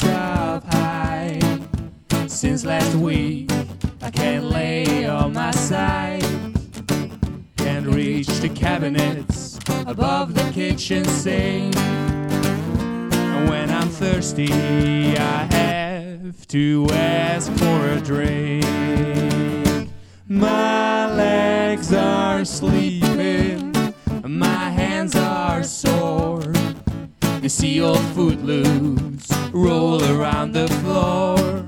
up high. Since last week, I can't lay on my side. Can't reach the cabinets above the kitchen sink. And when I'm thirsty, I have to ask for a drink. My legs are sleeping, my hands are sore. You see old Footloose roll around the floor.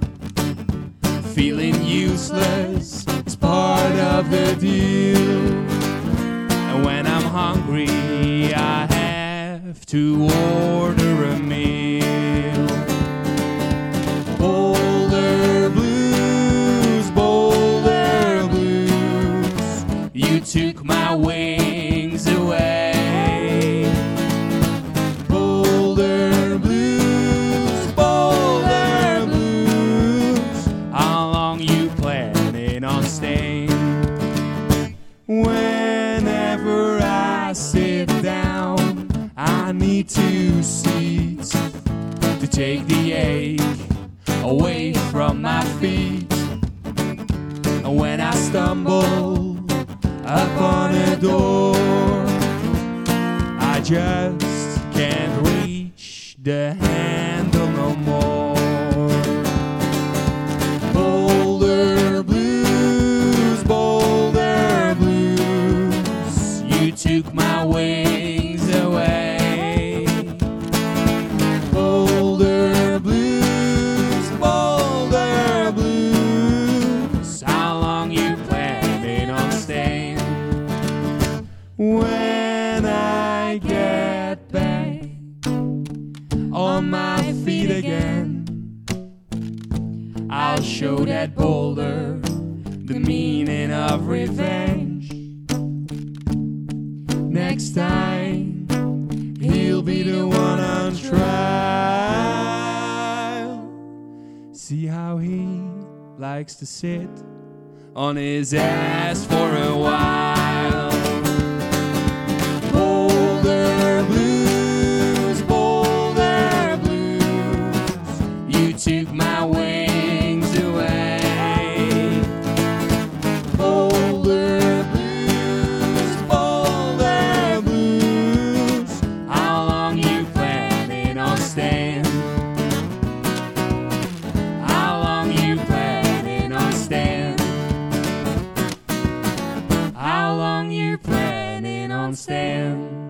Feeling useless is part of the deal. And when I'm hungry, I have to order a meal. Boulder blues, boulder blues. You took my wings away. Planning on? Whenever I sit down, I need two seats to take the ache away from my feet. And when I stumble upon a door, I just can't reach the handle took my wings away. Boulder blues, boulder blues, how long you planning on staying? When I get back on my feet again. I'll show that boulder the meaning of revenge next time he'll be the one on trial. See how he likes to sit on his ass for a while. Boulder blues, Boulder blues, you took my way. stand.